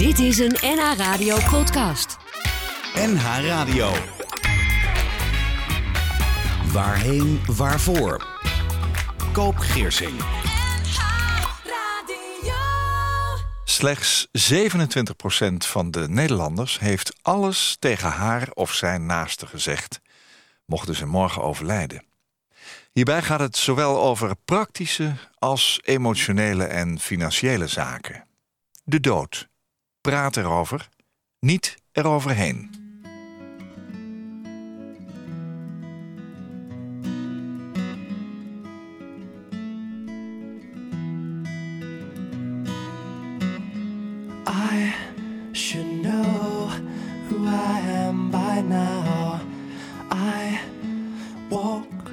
Dit is een NH Radio podcast. NH Radio. Waarheen, waarvoor? Koop Geersing. Slechts 27% van de Nederlanders heeft alles tegen haar of zijn naaste gezegd, mochten ze morgen overlijden. Hierbij gaat het zowel over praktische als emotionele en financiële zaken. De dood. Praat erover, niet eroverheen. I should know who I am by now. I walk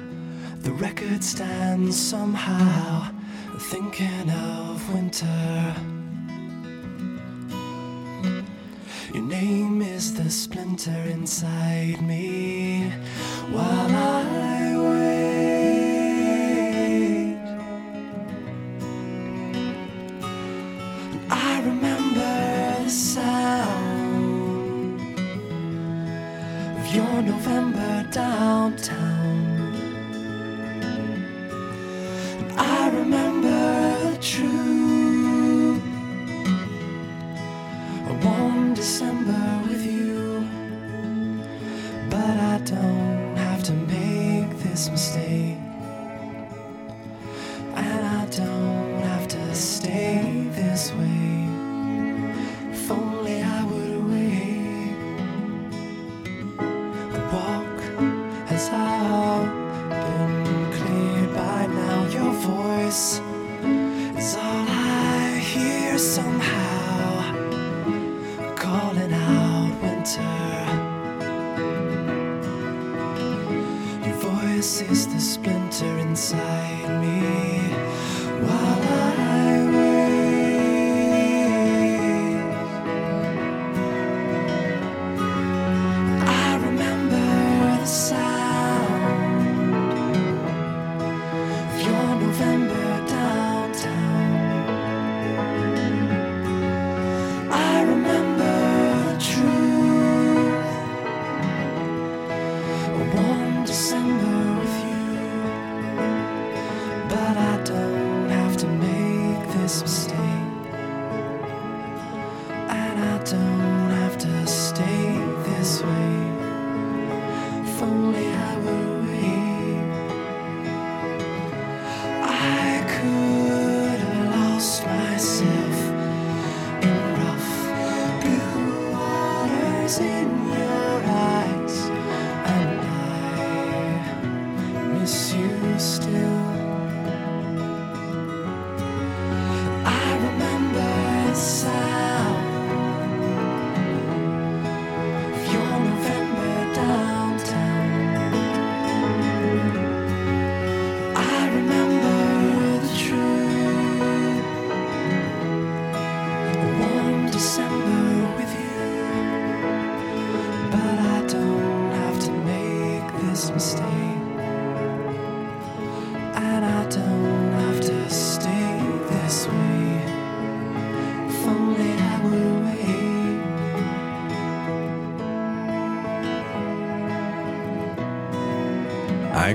the record stand somehow, thinking of winter. Splinter inside me while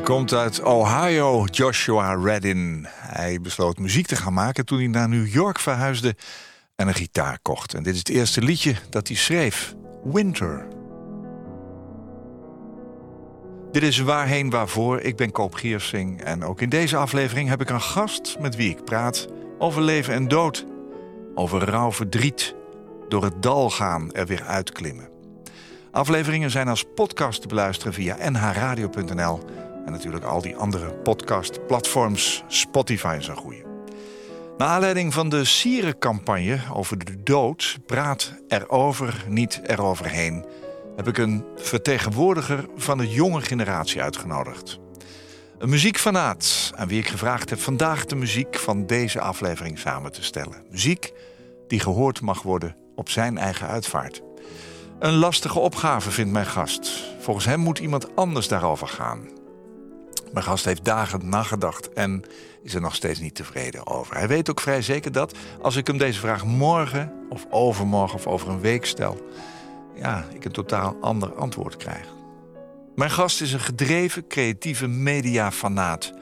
komt uit Ohio, Joshua Redin. Hij besloot muziek te gaan maken toen hij naar New York verhuisde en een gitaar kocht. En dit is het eerste liedje dat hij schreef: Winter. Dit is Waarheen Waarvoor. Ik ben Koop Giersing en ook in deze aflevering heb ik een gast met wie ik praat over leven en dood. Over rouw verdriet, door het dal gaan, er weer uitklimmen. Afleveringen zijn als podcast te beluisteren via nhradio.nl en natuurlijk al die andere podcastplatforms, Spotify en zo'n goeie. Naar aanleiding van de Sierencampagne over de dood, praat erover, niet eroverheen, heb ik een vertegenwoordiger van de jonge generatie uitgenodigd. Een muziekfanaat aan wie ik gevraagd heb vandaag de muziek van deze aflevering samen te stellen. Muziek die gehoord mag worden op zijn eigen uitvaart. Een lastige opgave vindt mijn gast. Volgens hem moet iemand anders daarover gaan. Mijn gast heeft dagen nagedacht en is er nog steeds niet tevreden over. Hij weet ook vrij zeker dat als ik hem deze vraag morgen of overmorgen of over een week stel, ja, ik een totaal ander antwoord krijg. Mijn gast is een gedreven, creatieve mediafanaat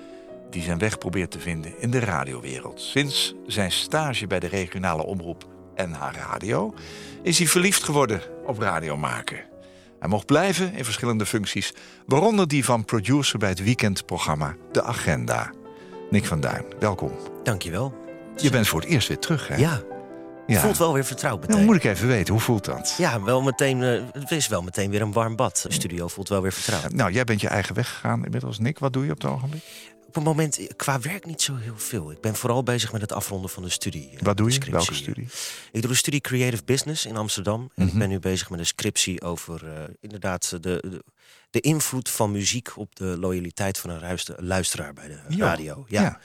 die zijn weg probeert te vinden in de radiowereld. Sinds zijn stage bij de regionale omroep NH Radio is hij verliefd geworden op radio maken. Hij mocht blijven in verschillende functies, waaronder die van producer bij het weekendprogramma De Agenda. Nick van Duin, welkom. Dankjewel. Je bent voor het eerst weer terug, hè? Ja, ja. voelt wel weer vertrouwd meteen. Nou, moet ik even weten, hoe voelt dat? Ja, wel meteen, eh, het is wel meteen weer een warm bad. De studio voelt wel weer vertrouwd. Nou, jij bent je eigen weg gegaan inmiddels. Nick, wat doe je op het ogenblik? Op het moment, eh, qua werk niet zo heel veel. Ik ben vooral bezig met het afronden van de studie. eh, Wat doe je? scriptie. Welke studie? Ik doe de studie Creative Business in Amsterdam. En Mhm. ik ben nu bezig met een scriptie over eh, inderdaad de, de, de invloed van muziek op de loyaliteit van een luisteraar bij de radio. Ja. Ja.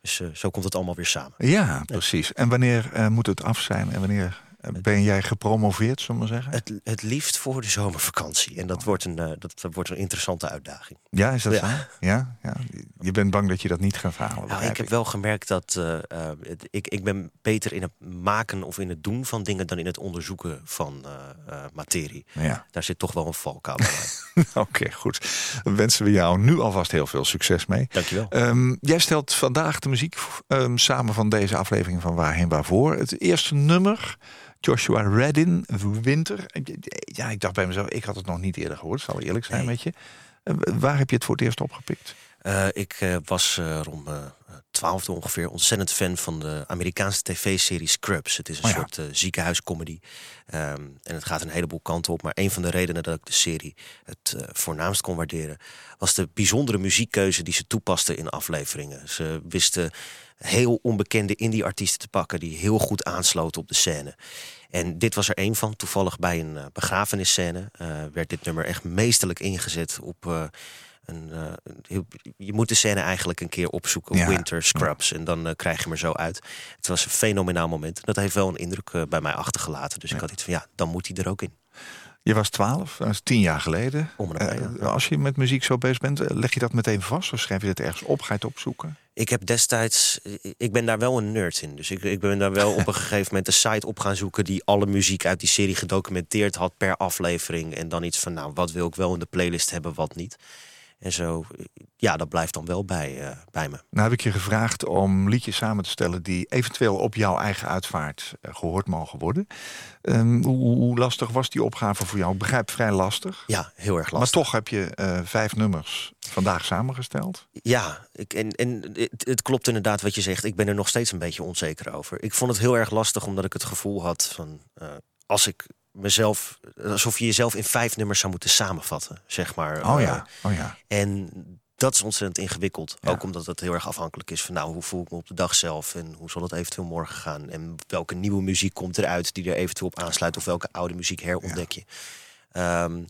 Dus zo komt het allemaal weer samen. Ja, precies. En wanneer moet het af zijn en wanneer ben jij gepromoveerd, zullen we zeggen? Het, het liefst voor de zomervakantie. En dat wordt een, eh, dat, dat wordt een interessante uitdaging. Ja, is dat Ja. zo? Ja? ja? Je bent bang dat je dat niet gaat halen. Nou, ik heb wel gemerkt dat eh, eh, ik, ik ben beter in het maken of in het doen van dingen dan in het onderzoeken van materie. Ja, Daar zit toch wel een valkuil bij. oké, goed. Dan wensen we jou nu alvast heel veel succes mee. Dankjewel. Ehm, jij stelt vandaag de muziek ehm, samen van deze aflevering van Waarheen Waarvoor. Het eerste nummer, Joshua Redin, Winter. Ja, ik dacht bij mezelf, ik had het nog niet eerder gehoord, zal ik eerlijk zijn Nee. met je. Eh, waar heb je het voor het eerst opgepikt? Eh, ik eh, was eh, rond mijn twaalfde ongeveer ontzettend fan van de Amerikaanse tv-serie Scrubs. Het is een Oh ja. soort ziekenhuiscomedy. Ehm, en het gaat een heleboel kanten op. Maar een van de redenen dat ik de serie het voornaamst kon waarderen... was de bijzondere muziekkeuze die ze toepasten in afleveringen. Ze wisten heel onbekende indie-artiesten te pakken... die heel goed aansloten op de scène. En dit was er één van. Toevallig bij een eh, begrafenisscène eh, werd dit nummer echt meesterlijk ingezet op... eh, een, je moet de scène eigenlijk een keer opzoeken. Ja, Winter Scrubs. En dan krijg je hem er zo uit. Het was een fenomenaal moment. Dat heeft wel een indruk bij mij achtergelaten. Dus ik had iets van ja, dan moet hij er ook in. Je was twaalf, dat is tien jaar geleden. Om en nabij, ja. Als je met muziek zo bezig bent, leg je dat meteen vast? Of schrijf je dat ergens op? Ga je het opzoeken? Ik heb destijds, ik ben daar wel een nerd in. Dus ik, ik ben daar wel op een gegeven moment een site op gaan zoeken die alle muziek uit die serie gedocumenteerd had per aflevering. En dan iets van, nou, wat wil ik wel in de playlist hebben, wat niet. En zo, ja, dat blijft dan wel bij, eh, bij me. Nou heb ik je gevraagd om liedjes samen te stellen die eventueel op jouw eigen uitvaart eh, gehoord mogen worden. Ehm, hoe, hoe lastig was die opgave voor jou? Ik begrijp vrij lastig. Ja, heel erg lastig. Maar toch heb je eh, vijf nummers vandaag samengesteld. Ja, ik, en, en het, het klopt inderdaad wat je zegt. Ik ben er nog steeds een beetje onzeker over. Ik vond het heel erg lastig omdat ik het gevoel had van... als ik mezelf... alsof je jezelf in vijf nummers zou moeten samenvatten, zeg maar. Oh Eh, ja, oh ja. En dat is ontzettend ingewikkeld. Ja. Ook omdat het heel erg afhankelijk is van... nou, hoe voel ik me op de dag zelf en hoe zal het eventueel morgen gaan... en welke nieuwe muziek komt eruit die er eventueel op aansluit... of welke oude muziek herontdek je. Ehm,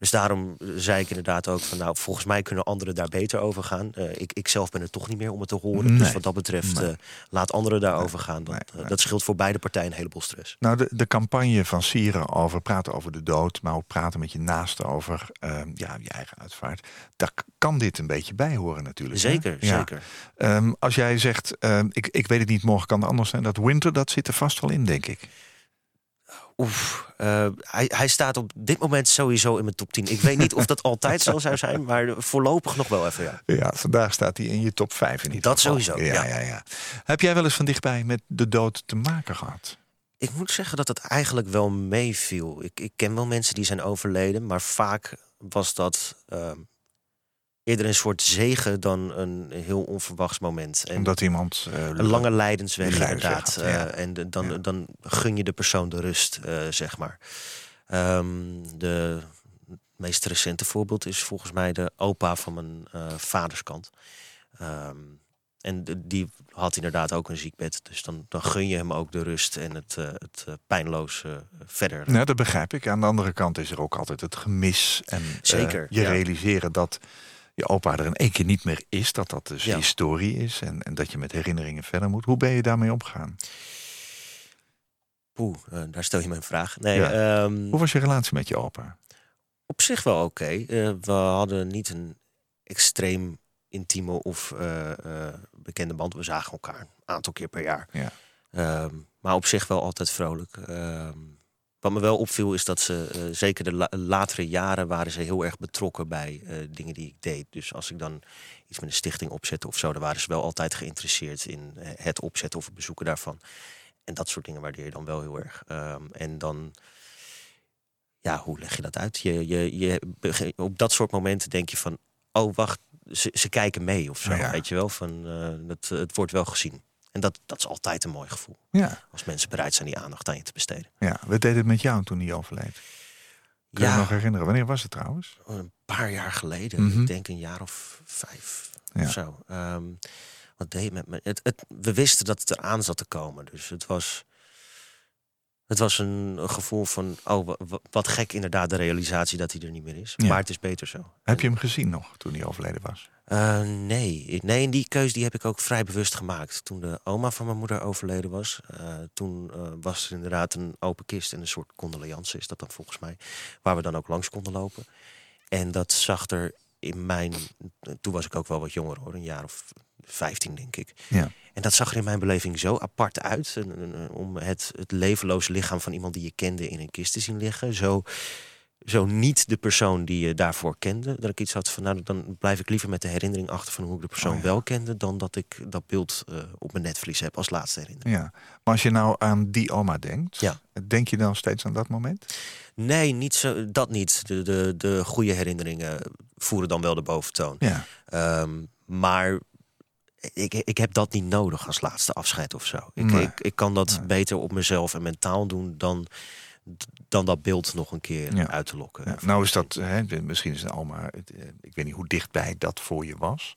dus daarom zei ik inderdaad ook van... nou, volgens mij kunnen anderen daar beter over gaan. Eh, ik, ik zelf ben er toch niet meer om het te horen. Nee. Dus wat dat betreft, eh, laat anderen daarover gaan. Nee, eh, nee. dat scheelt voor beide partijen een heleboel stress. Nou, de, de campagne van Sieren over praten over de dood, maar ook praten met je naasten over ehm, ja, je eigen uitvaart. Daar kan dit een beetje bij horen natuurlijk. hè? Zeker, Ja. zeker. Ehm, als jij zegt, ehm, ik, ik weet het niet, morgen kan het anders zijn. Dat winter, dat zit er vast wel in, denk ik. Oef, eh, hij, hij staat op dit moment sowieso in mijn top 10. Ik weet niet of dat altijd zo zou zijn, maar voorlopig nog wel even, ja. Ja, vandaag staat hij in je top 5 in ieder Dat geval. sowieso, Ja, ja. ja, ja. Heb jij wel eens van dichtbij met de dood te maken gehad? Ik moet zeggen dat het eigenlijk wel meeviel. Ik, ik ken wel mensen die zijn overleden, maar vaak was dat ehm, eerder een soort zegen dan een heel onverwachts moment. En Omdat iemand... eh, een lange lijdensweg, Lijdensweg inderdaad. ja. Eh, en de- dan, Ja. dan gun je de persoon de rust, eh, zeg maar. Ehm, de meest recente voorbeeld is volgens mij de opa van mijn vaderskant. Ehm, en de- die had inderdaad ook een ziekbed. Dus dan, dan gun je hem ook de rust en het, eh, het pijnloos eh, verder. Nou, dat begrijp ik. Aan de andere kant is er ook altijd het gemis. En Zeker, je ja. realiseren dat je opa er in één keer niet meer is. Dat dat dus Ja. historie is. En, en dat je met herinneringen verder moet. Hoe ben je daarmee omgegaan? Poeh, eh, daar stel je me een vraag. Nee, Ja. ehm, Hoe was je relatie met je opa? op zich wel oké. Eh, we hadden niet een extreem intieme of eh, bekende band. We zagen elkaar een aantal keer per jaar. Ja. Ehm, maar op zich wel altijd vrolijk. Ehm, wat me wel opviel is dat ze, eh, zeker de la- latere jaren, waren ze heel erg betrokken bij eh, dingen die ik deed. Dus als ik dan iets met een stichting opzette of zo, dan waren ze wel altijd geïnteresseerd in eh, het opzetten of het bezoeken daarvan. En dat soort dingen waardeer je dan wel heel erg. Ehm, en dan, ja, hoe leg je dat uit? Je, je, je, op dat soort momenten denk je van, oh wacht, ze, ze kijken mee of zo. Ja. Weet je wel, van, eh, het, het wordt wel gezien. En dat, dat is altijd een mooi gevoel. Ja, Als mensen bereid zijn die aandacht aan je te besteden. ja. We deden het met jou toen hij overleed. Kun je Ja. je nog herinneren? Wanneer was het trouwens? Een paar jaar geleden, Mhm. ik denk een jaar of vijf Ja. of zo. Ehm, wat deed met me? Het, het, we wisten dat het eraan zat te komen. Dus het was, het was een, een gevoel van, oh, wa- wa- wat gek inderdaad de realisatie dat hij er niet meer is. Ja. Maar het is beter zo. Heb je hem gezien nog toen hij overleden was? Eh, nee. Nee, en die keuze die heb ik ook vrij bewust gemaakt. Toen de oma van mijn moeder overleden was, eh, toen eh, was er inderdaad een open kist en een soort condoleance is dat dan volgens mij, waar we dan ook langs konden lopen. En dat zag er in mijn, toen was ik ook wel wat jonger hoor, een jaar of 15 denk ik. Ja. En dat zag er in mijn beleving zo apart uit. En- en- en Om het, het levenloos lichaam van iemand die je kende in een kist te zien liggen. Zo, zo niet de persoon die je daarvoor kende. Dat ik iets had van, nou, dan blijf ik liever met de herinnering achter van hoe ik de persoon Oh ja. wel kende. Dan dat ik dat beeld eh, op mijn netvlies heb als laatste herinnering. ja. Maar als je nou aan die oma denkt, Ja. denk je dan steeds aan dat moment? Nee, niet zo, dat niet. De, de, de goede herinneringen voeren dan wel de boventoon. Ja. Ehm, maar ik, ik heb dat niet nodig als laatste afscheid of zo. Ik, Nee. ik, ik kan dat Nee. beter op mezelf en mentaal doen dan, dan dat beeld nog een keer Ja. uit te lokken. Ja, nou is dat, hè, misschien is het het, eh, ik weet niet hoe dichtbij dat voor je was.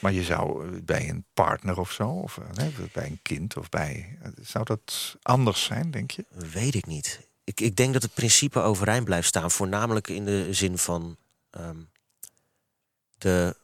Maar je zou eh, bij een partner of zo, of eh, hè, bij een kind of bij. Zou dat anders zijn, denk je? Weet ik niet. Ik, ik denk dat het principe overeind blijft staan. Voornamelijk in de zin van ehm, de.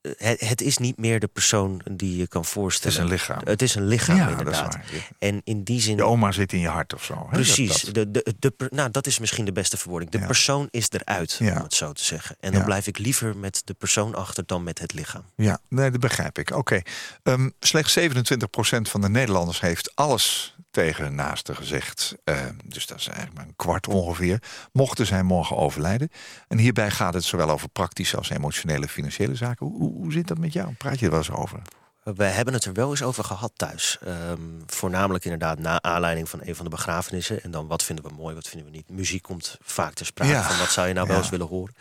Eh, Het, het is niet meer de persoon die je kan Het voorstellen. is een lichaam. Het is een lichaam, ja, dat is inderdaad. waar. En in die zin. je oma zit in je hart of zo. hè? Precies. dat- De, de, de, nou, dat is misschien de beste verwoording. De Ja. persoon is eruit, Ja. om het zo te zeggen. En dan blijf ik liever met de persoon achter dan met het lichaam. Ja, nee, dat begrijp ik. Oké. Ehm, slechts 27% van de Nederlanders heeft alles tegen hun naasten gezegd. Ehm, dus dat is eigenlijk maar een kwart ongeveer. Mochten zij morgen overlijden. En hierbij gaat het zowel over praktische als emotionele financiële zaken. Hoe, hoe, zit dat met jou? Praat je er wel eens over? We hebben het er wel eens over gehad thuis. Ehm, voornamelijk inderdaad na aanleiding van een van de begrafenissen. En dan wat vinden we mooi, wat vinden we niet. Muziek komt vaak ter sprake Ja. van wat zou je nou wel eens willen horen.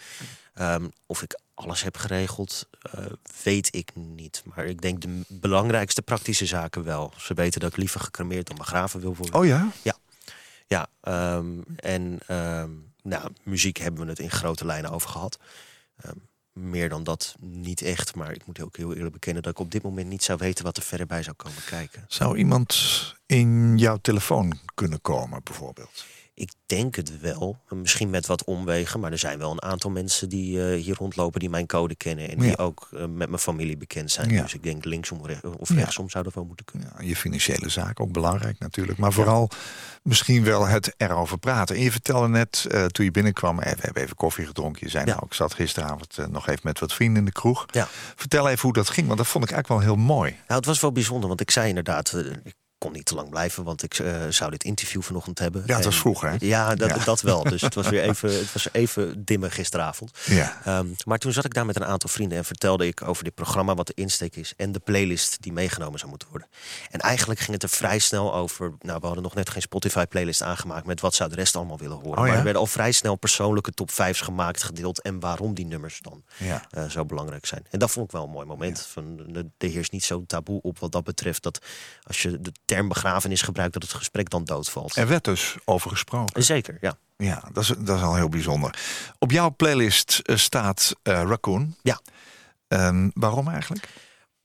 Ehm, of ik alles heb geregeld, eh, weet ik niet. Maar ik denk de belangrijkste praktische zaken wel. Ze weten dat ik liever gecremeerd dan begraven wil worden. Oh ja? Ja, ehm, en ehm, nou, muziek hebben we het in grote lijnen over gehad. Ehm, meer dan dat niet echt, maar ik moet ook heel eerlijk bekennen dat ik op dit moment niet zou weten wat er verder bij zou komen kijken. Zou iemand in jouw telefoon kunnen komen, bijvoorbeeld? Ik denk het wel, misschien met wat omwegen, maar er zijn wel een aantal mensen die eh, hier rondlopen die mijn code kennen en die Ja. ook eh, met mijn familie bekend zijn. Ja. Dus ik denk linksom of Ja. rechtsom zou dat wel moeten kunnen. Ja, je financiële zaken, ook belangrijk natuurlijk. Maar vooral misschien wel het erover praten. En je vertelde net, eh, toen je binnenkwam... eh, we hebben even koffie gedronken. Je zei, Ja. nou, ik zat gisteravond nog even met wat vrienden in de kroeg. Ja. Vertel even hoe dat ging, want dat vond ik eigenlijk wel heel mooi. Nou, het was wel bijzonder, want ik zei inderdaad, ik kon niet te lang blijven, want ik eh, zou dit interview vanochtend hebben. Ja, het was vroeg, hè? Ja, dat, Ja. dat wel. Dus het was weer even, het was even dimmer gisteravond. Ja. Ehm, maar toen zat ik daar met een aantal vrienden en vertelde ik over dit programma, wat de insteek is en de playlist die meegenomen zou moeten worden. En eigenlijk ging het er vrij snel over. Nou, we hadden nog net geen Spotify-playlist aangemaakt met wat zou de rest allemaal willen horen. Oh, ja? Maar er werden al vrij snel persoonlijke top 5's gemaakt, gedeeld en waarom die nummers dan Ja. eh, zo belangrijk zijn. En dat vond ik wel een mooi moment. Van, de- er heerst niet zo'n taboe op wat dat betreft. Dat als je de term begrafenis gebruikt, dat het gesprek dan doodvalt. Er werd dus over gesproken. Zeker, ja. Ja, dat is, dat is al heel bijzonder. Op jouw playlist eh, staat eh, Raccoon. Ja. Ehm, waarom eigenlijk?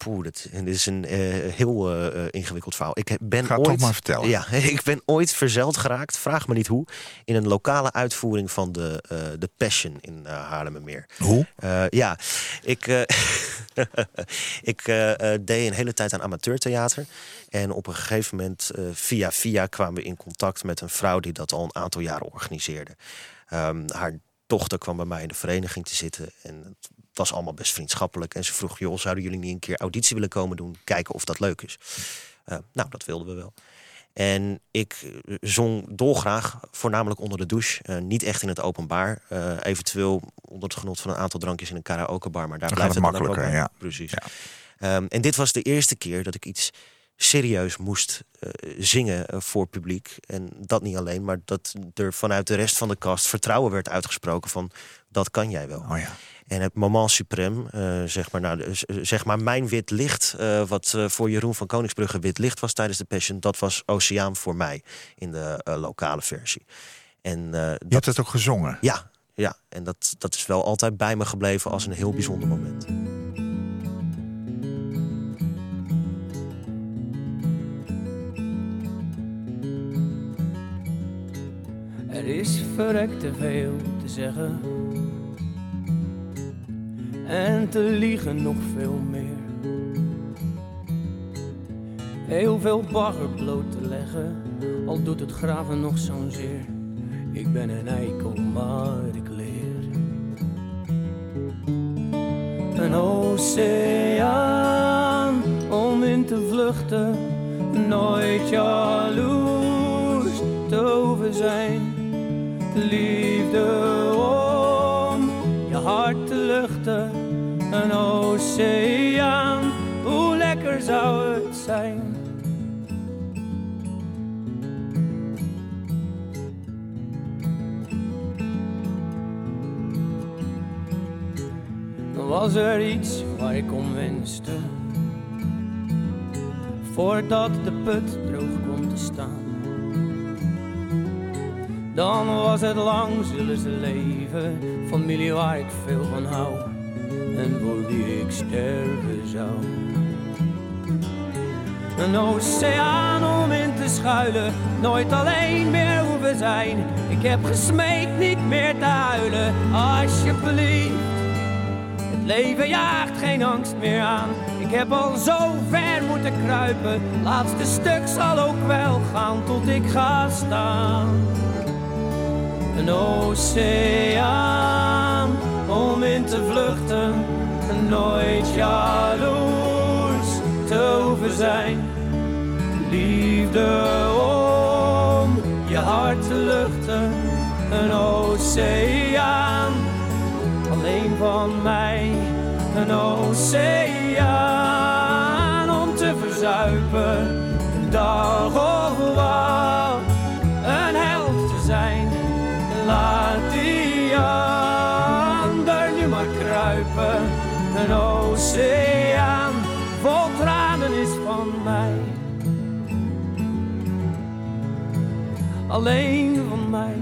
Poeh, dit, dit is een eh, heel eh, eh, ingewikkeld verhaal. Ik ben Ga ooit, toch maar vertellen. Ja, ik ben ooit verzeld geraakt, vraag me niet hoe, in een lokale uitvoering van de, de Passion in Haarlemmermeer. Hoe? Ja, ik, ik deed een hele tijd aan amateurtheater. En op een gegeven moment, via via, kwamen we in contact met een vrouw die dat al een aantal jaren organiseerde. Ehm, haar dochter kwam bij mij in de vereniging te zitten. En het was allemaal best vriendschappelijk. En ze vroeg, joh, zouden jullie niet een keer auditie willen komen doen? Kijken of dat leuk is. Uh, nou, dat wilden we wel. En ik eh, zong dolgraag, voornamelijk onder de douche. Uh, niet echt in het openbaar. Uh, eventueel onder het genot van een aantal drankjes in een karaokebar. Maar daar Dan blijft het, makkelijker, ja. Precies. Ja. Um, en dit was de eerste keer dat ik iets serieus moest uh, zingen voor publiek. En dat niet alleen, maar dat er vanuit de rest van de cast vertrouwen werd uitgesproken van dat kan jij wel. Oh ja. En het moment suprême, uh, zeg, maar, nou, zeg maar mijn wit licht, uh, wat uh, voor Jeroen van Koningsbrugge wit licht was tijdens de Passion, dat was Oceaan voor mij in de lokale versie. En, Je dat, hebt het ook gezongen. Ja, ja. en dat, dat is wel altijd bij me gebleven als een heel bijzonder moment. Er is verrekte veel te zeggen en te liegen nog veel meer. Heel veel bagger bloot te leggen, al doet het graven nog zo'n zeer. Ik ben een eikel, maar ik leer. Een oceaan om in te vluchten, nooit jaloers te hoeven zijn. Liefde om je hart te luchten, oceaan, hoe lekker zou het zijn? Dan was er iets waar ik om wenste, voordat de put droog komt te staan. Dan was het lang zullen ze leven, familie waar ik veel van hou en voor wie ik sterven zou. Een oceaan om in te schuilen, nooit alleen meer hoeven zijn. Ik heb gesmeekt niet meer te huilen, alsjeblieft. Het leven jaagt geen angst meer aan. Ik heb al zo ver moeten kruipen, laatste stuk zal ook wel gaan tot ik ga staan een oceaan om in te vluchten, nooit jaloers te hoeven zijn. Liefde om je hart te luchten, een oceaan alleen van mij, een oceaan Alleen van mij.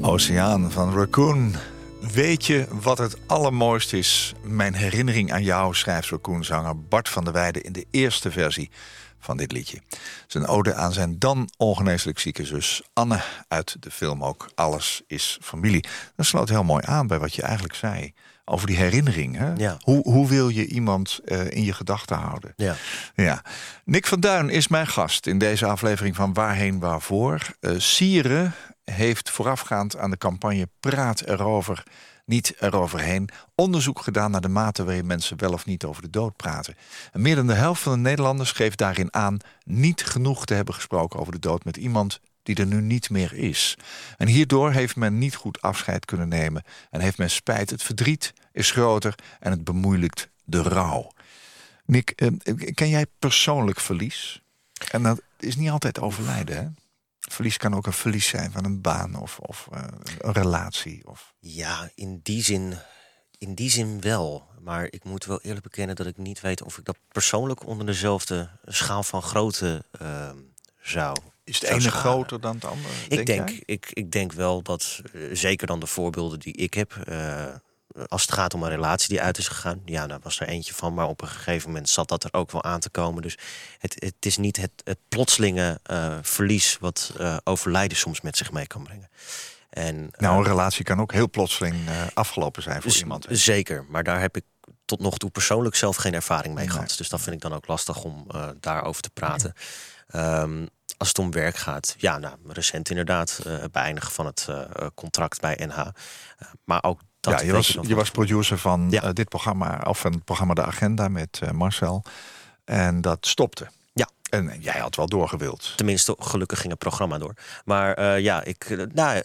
Oceaan van Raccoon. Weet je wat het allermooiste is? Mijn herinnering aan jou, schrijft Raccoon-zanger Bart van der Weijden in de eerste versie van dit liedje. Zijn ode aan zijn dan ongeneeslijk zieke zus Anne uit de film ook Alles is familie. Dat sloot heel mooi aan bij wat je eigenlijk zei over die herinnering. Hè? Ja. Hoe, hoe wil je iemand uh, in je gedachten houden? Ja. ja. Nick van Duin is mijn gast in deze aflevering van Waarheen Waarvoor. Uh, Sieren heeft voorafgaand aan de campagne Praat erover niet eroverheen. Onderzoek gedaan naar de mate waarin mensen wel of niet over de dood praten. En meer dan de helft van de Nederlanders geeft daarin aan niet genoeg te hebben gesproken over de dood met iemand die er nu niet meer is. En hierdoor heeft men niet goed afscheid kunnen nemen en heeft men spijt. Het verdriet is groter en het bemoeilijkt de rouw. Nick, eh, ken jij persoonlijk verlies? En dat is niet altijd overlijden, hè? Verlies kan ook een verlies zijn van een baan of, of uh, een relatie. Of... Ja, in die zin, in die zin wel. Maar ik moet wel eerlijk bekennen dat ik niet weet of ik dat persoonlijk onder dezelfde schaal van grootte uh, zou. Is het ene groter dan het andere? Ik denk, denk ik, ik denk wel dat, uh, zeker dan de voorbeelden die ik heb. Uh, als het gaat om een relatie die uit is gegaan, ja, daar was er eentje van, maar op een gegeven moment zat dat er ook wel aan te komen. Dus het, het is niet het, het plotselinge uh, verlies wat uh, overlijden soms met zich mee kan brengen. En, nou, een relatie kan ook heel plotseling afgelopen zijn voor iemand. Zeker, maar daar heb ik tot nog toe persoonlijk zelf geen ervaring mee nee. gehad. Dus dat vind ik dan ook lastig om daarover te praten. Um, als het om werk gaat, ja, nou, recent inderdaad, uh, beëindigen van het uh, contract bij NH. Uh, maar ook dat. Ja, je was, je was producer van ja. dit programma, of van het programma De Agenda met Marcel. En dat stopte. Ja. En jij had wel doorgewild. Tenminste, gelukkig ging het programma door. Maar ja, ik, nou,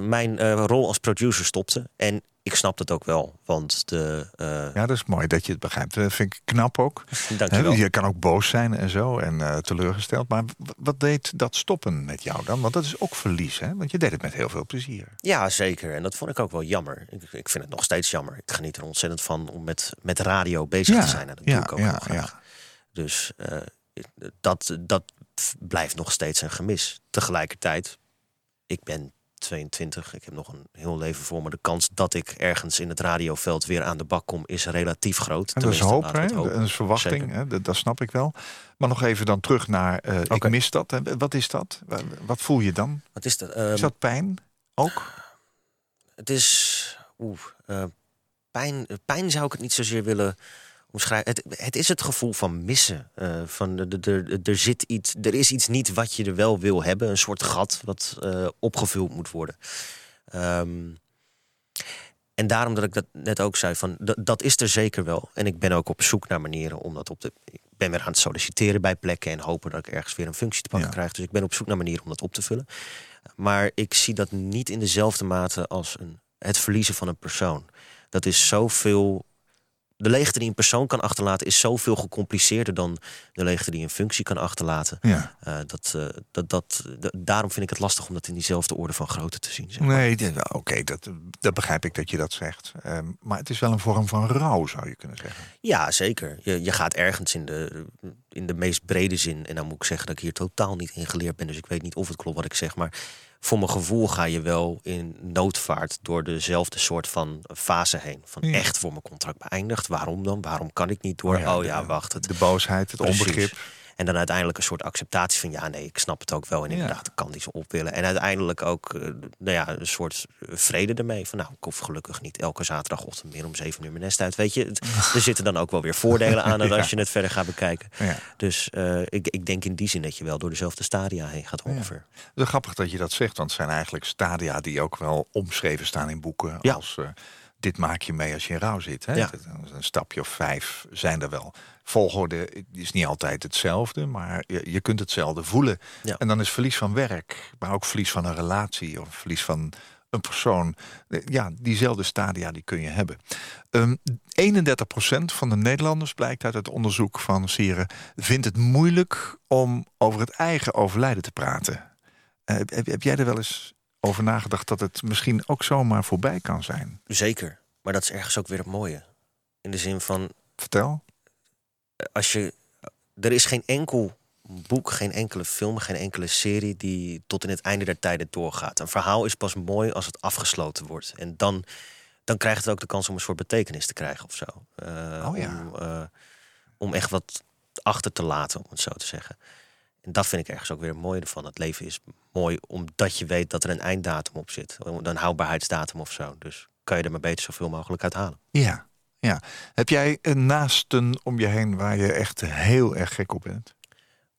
mijn rol als producer stopte. En ik snap het ook wel, want de... Uh... Ja, dat is mooi dat je het begrijpt. Dat vind ik knap ook. Dank je wel. Je kan ook boos zijn en zo en uh, teleurgesteld. Maar wat deed dat stoppen met jou dan? Want dat is ook verlies, hè? Want je deed het met heel veel plezier. Ja, zeker. En dat vond ik ook wel jammer. Ik, ik vind het nog steeds jammer. Ik geniet er ontzettend van om met, met radio bezig ja, te zijn. En dat ja, doe ik ook ja, graag. Dus uh, dat, dat blijft nog steeds een gemis. Tegelijkertijd, ik ben 22. Ik heb nog een heel leven voor me. De kans dat ik ergens in het radioveld weer aan de bak kom is relatief groot. En dat is hoop, hè? Dat is verwachting, hè? Dat, dat, snap ik wel. Maar nog even dan terug naar uh, okay. ik mis dat. Wat is dat? Wat voel je dan? Wat is dat? Is dat pijn ook? Het is... Oeh, uh, pijn, pijn zou ik het niet zozeer willen het, het, is het gevoel van missen. Uh, van de, de, de, er, zit iets, er is iets niet wat je er wel wil hebben. Een soort gat wat uh, opgevuld moet worden. Um, en daarom dat ik dat net ook zei, van, dat is er zeker wel. En ik ben ook op zoek naar manieren om dat op te... Ik ben weer aan het solliciteren bij plekken... en hopen dat ik ergens weer een functie te pakken ja. krijg. Dus ik ben op zoek naar manieren om dat op te vullen. Maar ik zie dat niet in dezelfde mate als een, het verliezen van een persoon. Dat is zoveel de leegte die een persoon kan achterlaten is zoveel gecompliceerder dan de leegte die een functie kan achterlaten. Ja. Uh, dat, uh, dat, dat, daarom vind ik het lastig om dat in diezelfde orde van grootte te zien. Zeg maar. Nee, oké, okay, dat, dat begrijp ik dat je dat zegt. Um, maar het is wel een vorm van rouw, zou je kunnen zeggen. Ja, zeker. Je, je gaat ergens in de, in de meest brede zin. En dan moet ik zeggen dat ik hier totaal niet in geleerd ben. Dus ik weet niet of het klopt wat ik zeg. Maar voor mijn gevoel ga je wel in noodvaart door dezelfde soort van fase heen. Van Ja. echt voor mijn contract beëindigd. Waarom dan? Waarom kan ik niet door? Oh ja, de- wacht. Het, De boosheid, het Precies. onbegrip. En dan uiteindelijk een soort acceptatie van ja, nee, ik snap het ook wel. En inderdaad, ik kan die zo op willen. En uiteindelijk ook eh, nou ja, een soort vrede ermee. Van nou, ik hoef gelukkig niet elke zaterdagochtend meer om zeven uur mijn nest uit. Weet je, er zitten dan ook wel weer voordelen aan Ja. als je het verder gaat bekijken. Ja. Dus eh, ik, ik denk in die zin dat je wel door dezelfde stadia heen gaat ongeveer. Het is grappig dat je dat zegt, want het zijn eigenlijk stadia die ook wel omschreven staan in boeken. Ja. Als eh, dit maak je mee als je in rouw zit. Hè? Ja. Een stapje of vijf zijn er wel. Volgorde is niet altijd hetzelfde, maar je, je kunt hetzelfde voelen. Ja. En dan is verlies van werk, maar ook verlies van een relatie of verlies van een persoon. Eh, Ja, diezelfde stadia die kun je hebben. Ehm 31% van de Nederlanders, blijkt uit het onderzoek van Sieren, vindt het moeilijk om over het eigen overlijden te praten. Eh, heb, heb jij er wel eens over nagedacht dat het misschien ook zomaar voorbij kan zijn? Zeker. Maar dat is ergens ook weer het mooie. In de zin van, Vertel. als je. Er is geen enkel boek, geen enkele film, geen enkele serie die tot in het einde der tijden doorgaat. Een verhaal is pas mooi als het afgesloten wordt. En dan, dan krijgt het ook de kans om een soort betekenis te krijgen of zo. Eh, Oh ja. om, eh, om echt wat achter te laten, om het zo te zeggen. En dat vind ik ergens ook weer het mooie ervan. Het leven is mooi omdat je weet dat er een einddatum op zit. Een houdbaarheidsdatum of zo. Dus kan je er maar beter zoveel mogelijk uit halen. Ja, ja. Heb jij een naasten om je heen waar je echt heel erg gek op bent?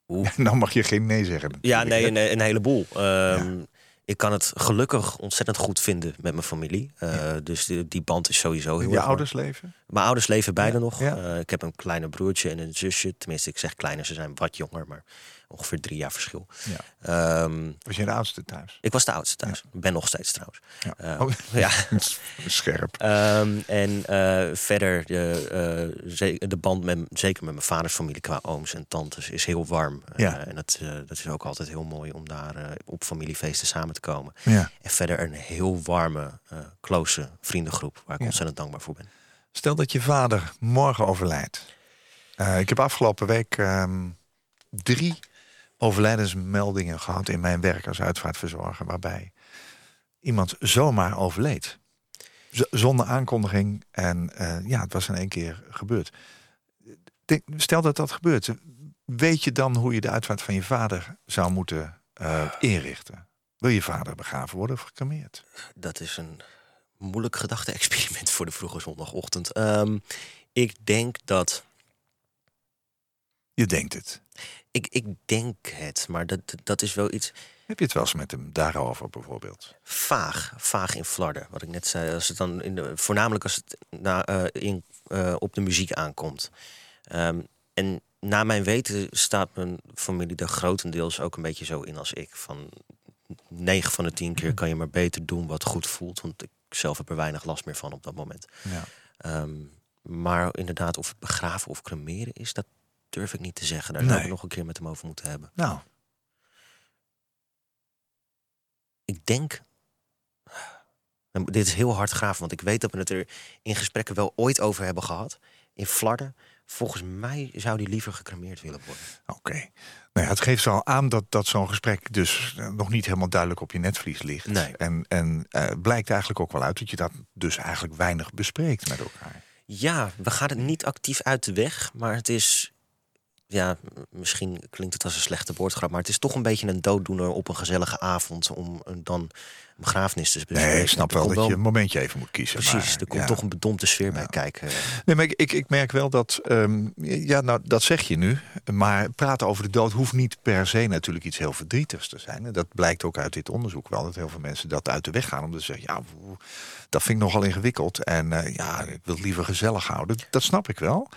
Oeh. Nou mag je geen nee zeggen. Ja, nee, een, een heleboel. Ehm, Ik kan het gelukkig ontzettend goed vinden met mijn familie. Eh, Dus die, die band is sowieso heel Je ouders leven? mooi. Mijn ouders leven beide Ja, nog. Eh, ik heb een kleine broertje en een zusje. Tenminste, ik zeg kleiner, ze zijn wat jonger, maar ongeveer drie jaar verschil. Ja. Ze Was je de oudste thuis? Ik was de oudste thuis. Ben nog steeds trouwens. Ja. Eh, Oh. ja. Scherp. Ehm, en eh, verder, de, eh, de band met, zeker met mijn vaders familie qua ooms en tantes is heel warm. Eh, Ja. en dat, dat is ook altijd heel mooi om daar op familiefeesten samen te komen. Ja. En verder een heel warme, close vriendengroep waar ik ontzettend dankbaar voor ben. Stel dat je vader morgen overlijdt. Ik heb afgelopen week ehm, drie overlijdensmeldingen gehad in mijn werk als uitvaartverzorger, waarbij iemand zomaar overleed. Z- zonder aankondiging. En eh, ja, het was in één keer gebeurd. Denk- Stel dat dat gebeurt. Weet je dan hoe je de uitvaart van je vader zou moeten eh, inrichten? Wil je vader begraven worden of gecremeerd? Dat is een moeilijk gedachte-experiment voor de vroege zondagochtend. Ehm, ik denk dat Je denkt het. Ik, ik denk het, maar dat, dat is wel iets Heb je het wel eens met hem daarover bijvoorbeeld? vaag, vaag in flarden. Wat ik net zei, als het dan in de, voornamelijk als het na, eh, in, eh, op de muziek aankomt. Ehm, en na mijn weten staat mijn familie er grotendeels ook een beetje zo in als ik. Van 9 van de 10 keer kan je maar beter doen wat goed voelt. Want ik zelf heb er weinig last meer van op dat moment. Ja. Ehm, maar inderdaad, of het begraven of cremeren is, dat durf ik niet te zeggen. Daar zou Nee. ik nog een keer met hem over moeten hebben. Nou, Ik denk. En Dit is heel hard graven, want ik weet dat we het er in gesprekken wel ooit over hebben gehad. In Flarden. Volgens mij zou die liever gecremeerd willen worden. oké. Nou ja, het geeft al aan dat, dat zo'n gesprek dus eh, nog niet helemaal duidelijk op je netvlies ligt. Nee. En, en eh, blijkt eigenlijk ook wel uit dat je dat dus eigenlijk weinig bespreekt met elkaar. Ja, we gaan het niet actief uit de weg, maar het is. Ja, misschien klinkt het als een slechte woordgrap, maar het is toch een beetje een dooddoener op een gezellige avond om dan een begrafenis te bespreken. Nee, ik snap wel dat je een momentje even moet kiezen. Precies, maar, er komt ja. toch een bedompte sfeer bij kijken. Nee, maar ik, ik, ik merk wel dat, ehm, ja, nou, dat zeg je nu. Maar praten over de dood hoeft niet per se natuurlijk iets heel verdrietigs te zijn. En dat blijkt ook uit dit onderzoek wel. Dat heel veel mensen dat uit de weg gaan. Omdat ze zeggen, ja, dat vind ik nogal ingewikkeld. En eh, ja, ik wil het liever gezellig houden. Dat snap ik wel.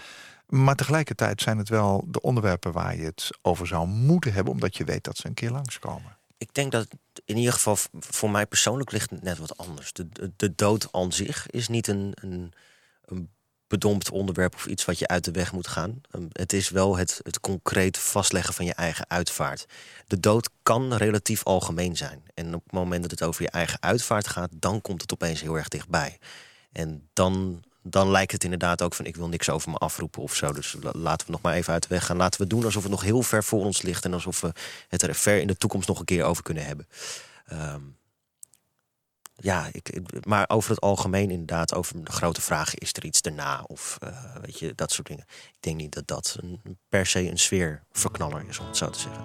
Maar tegelijkertijd zijn het wel de onderwerpen waar je het over zou moeten hebben. Omdat je weet dat ze een keer langskomen. Ik denk dat in ieder geval voor mij persoonlijk ligt het net wat anders. De, de, dood aan zich is niet een, een, een bedompt onderwerp of iets wat je uit de weg moet gaan. Um, Het is wel het, het concreet vastleggen van je eigen uitvaart. De dood kan relatief algemeen zijn. En op het moment dat het over je eigen uitvaart gaat, dan komt het opeens heel erg dichtbij. En dan, dan lijkt het inderdaad ook van ik wil niks over me afroepen of zo. Dus la- laten we nog maar even uit de weg gaan. Laten we doen alsof het nog heel ver voor ons ligt en alsof we het er ver in de toekomst nog een keer over kunnen hebben. Ehm, ja, ik, maar over het algemeen inderdaad, over de grote vragen, is er iets daarna? Of eh, weet je, dat soort dingen. Ik denk niet dat dat per se een sfeerverknaller is, om het zo te zeggen.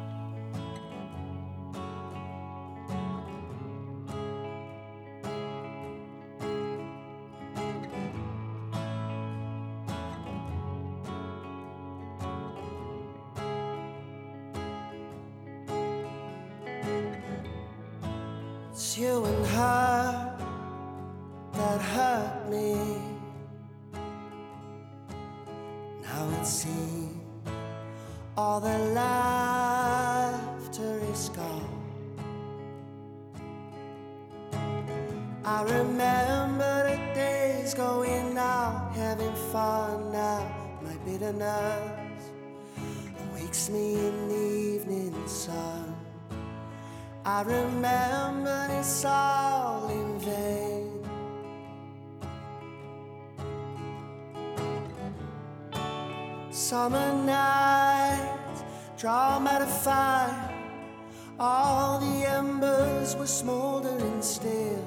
All the embers were smoldering still.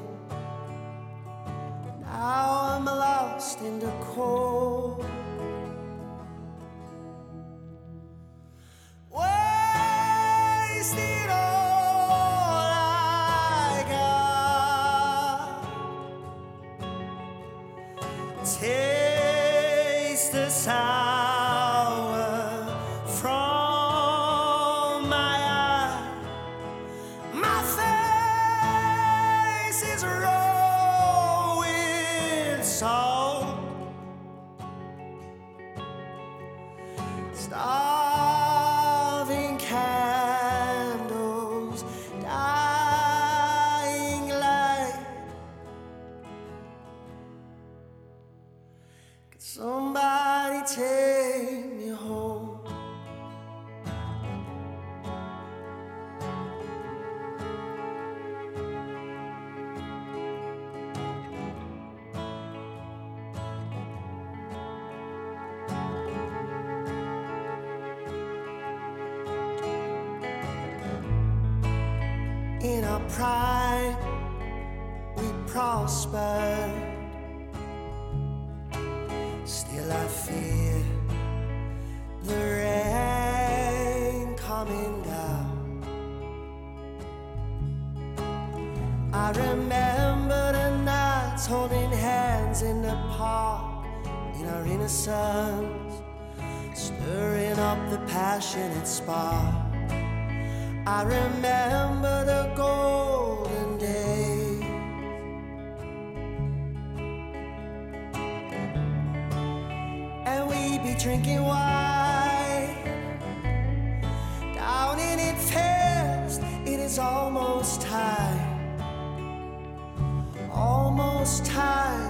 Now I'm lost in the cold. Drinking wine. Down in it fast, it is almost time. Almost time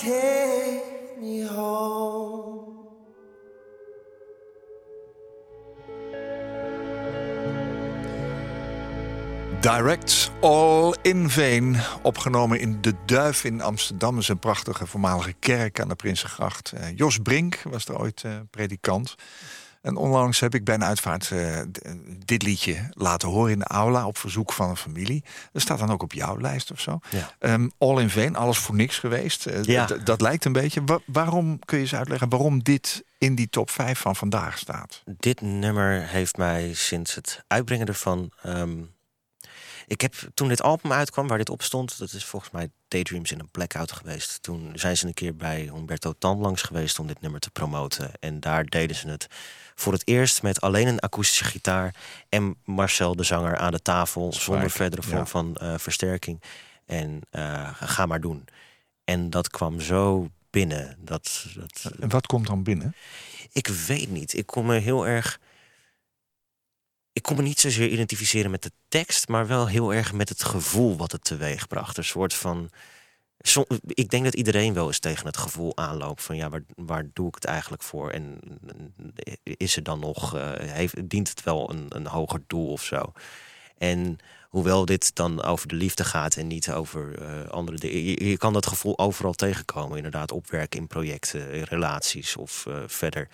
take? Direct All in Veen, opgenomen in De Duif in Amsterdam. Dat is een prachtige voormalige kerk aan de Prinsengracht. Eh, Jos Brink was er ooit eh, predikant. En onlangs heb ik bij een uitvaart eh, dit liedje laten horen in de aula op verzoek van een familie. Dat staat dan ook op jouw lijst of zo. Ja. Ehm, All in Veen, alles voor niks geweest. Eh, Ja. Dat lijkt een beetje. Wa- waarom kun je eens uitleggen waarom dit in die top 5 van vandaag staat? Dit nummer heeft mij sinds het uitbrengen ervan. ehm, ik heb toen dit album uitkwam, waar dit op stond, dat is volgens mij Daydreams in een Blackout geweest. Toen zijn ze een keer bij Humberto Tan langs geweest om dit nummer te promoten. En daar deden ze het voor het eerst met alleen een akoestische gitaar en Marcel de zanger aan de tafel, zonder verdere vorm ja. van eh, versterking. En eh, ga maar doen. En dat kwam zo binnen. Dat, dat, En wat komt dan binnen? ik weet niet. Ik kon me heel erg. ik kon me niet zozeer identificeren met de tekst, maar wel heel erg met het gevoel wat het teweegbracht. Een soort van. Som- ik denk dat iedereen wel eens tegen het gevoel aanloopt van ja, waar, waar doe ik het eigenlijk voor? En eh, is er dan nog, eh, heeft, dient het wel een, een hoger doel of zo? En hoewel dit dan over de liefde gaat en niet over eh, andere dingen, je, je kan dat gevoel overal tegenkomen. Inderdaad, opwerken in projecten, in relaties of verder.